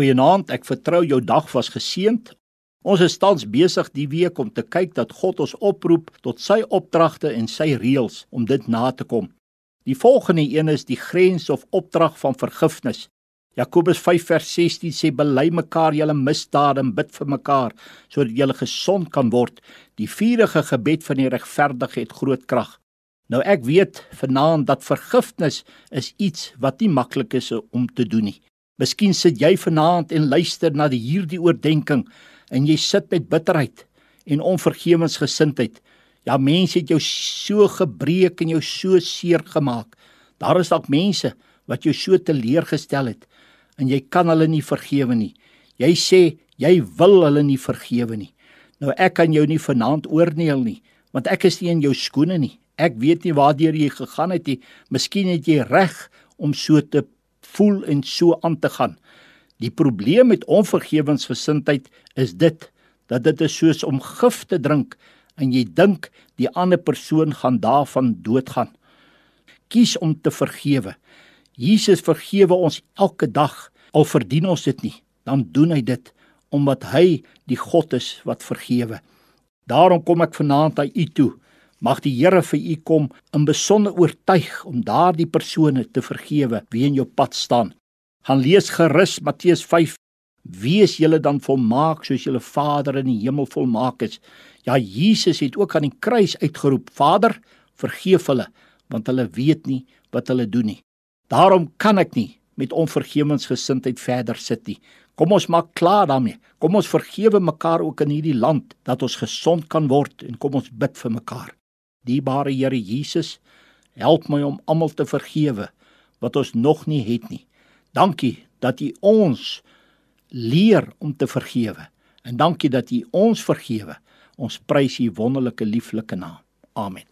Goeienaand, ek vertrou jou dag was geseënd. Ons is tans besig die week om te kyk dat God ons oproep tot sy opdragte en sy reëls om dit na te kom. Die volgende een is die grens of opdrag van vergifnis. Jakobus 5 vers 16 sê bely mekaar julle misdade en bid vir mekaar sodat julle gesond kan word. Die vurige gebed van die regverdige het groot krag. Nou ek weet vanaand dat vergifnis is iets wat nie maklik is om te doen nie. Miskien sit jy vanaand en luister na die hierdie oordeenking en jy sit met bitterheid en onvergewensgesindheid. Ja, mense het jou so gebreek en jou so seer gemaak. Daar is dalk mense wat jou so teleurgestel het en jy kan hulle nie vergewe nie. Jy sê jy wil hulle nie vergewe nie. Nou ek kan jou nie vanaand oordeel nie, want ek is nie in jou skoene nie. Ek weet nie waartoe jy gegaan het nie. Miskien het jy reg om so te voel en so aan te gaan. Die probleem met onvergewensgesindheid is dit dat dit is soos om gif te drink en jy dink die ander persoon gaan daarvan doodgaan. Kies om te vergewe. Jesus vergewe ons elke dag al verdien ons dit nie, dan doen hy dit omdat hy die God is wat vergewe. Daarom kom ek vanaand na u toe Mag die Here vir u kom in besonder oortuig om daardie persone te vergewe wie in jou pad staan. Gaan lees gerus Matteus 5. Wees julle dan volmaak soos julle Vader in die hemel volmaak is. Ja Jesus het ook aan die kruis uitgeroep: Vader, vergeef hulle, want hulle weet nie wat hulle doen nie. Daarom kan ek nie met onvergewensgesindheid verder sit nie. Kom ons maak klaar daarmee. Kom ons vergewe mekaar ook in hierdie land dat ons gesond kan word en kom ons bid vir mekaar. Dierbare Here Jesus, help my om almal te vergewe wat ons nog nie het nie. Dankie dat U ons leer om te vergewe. En dankie dat U ons vergewe. Ons prys U wonderlike lieflike naam. Amen.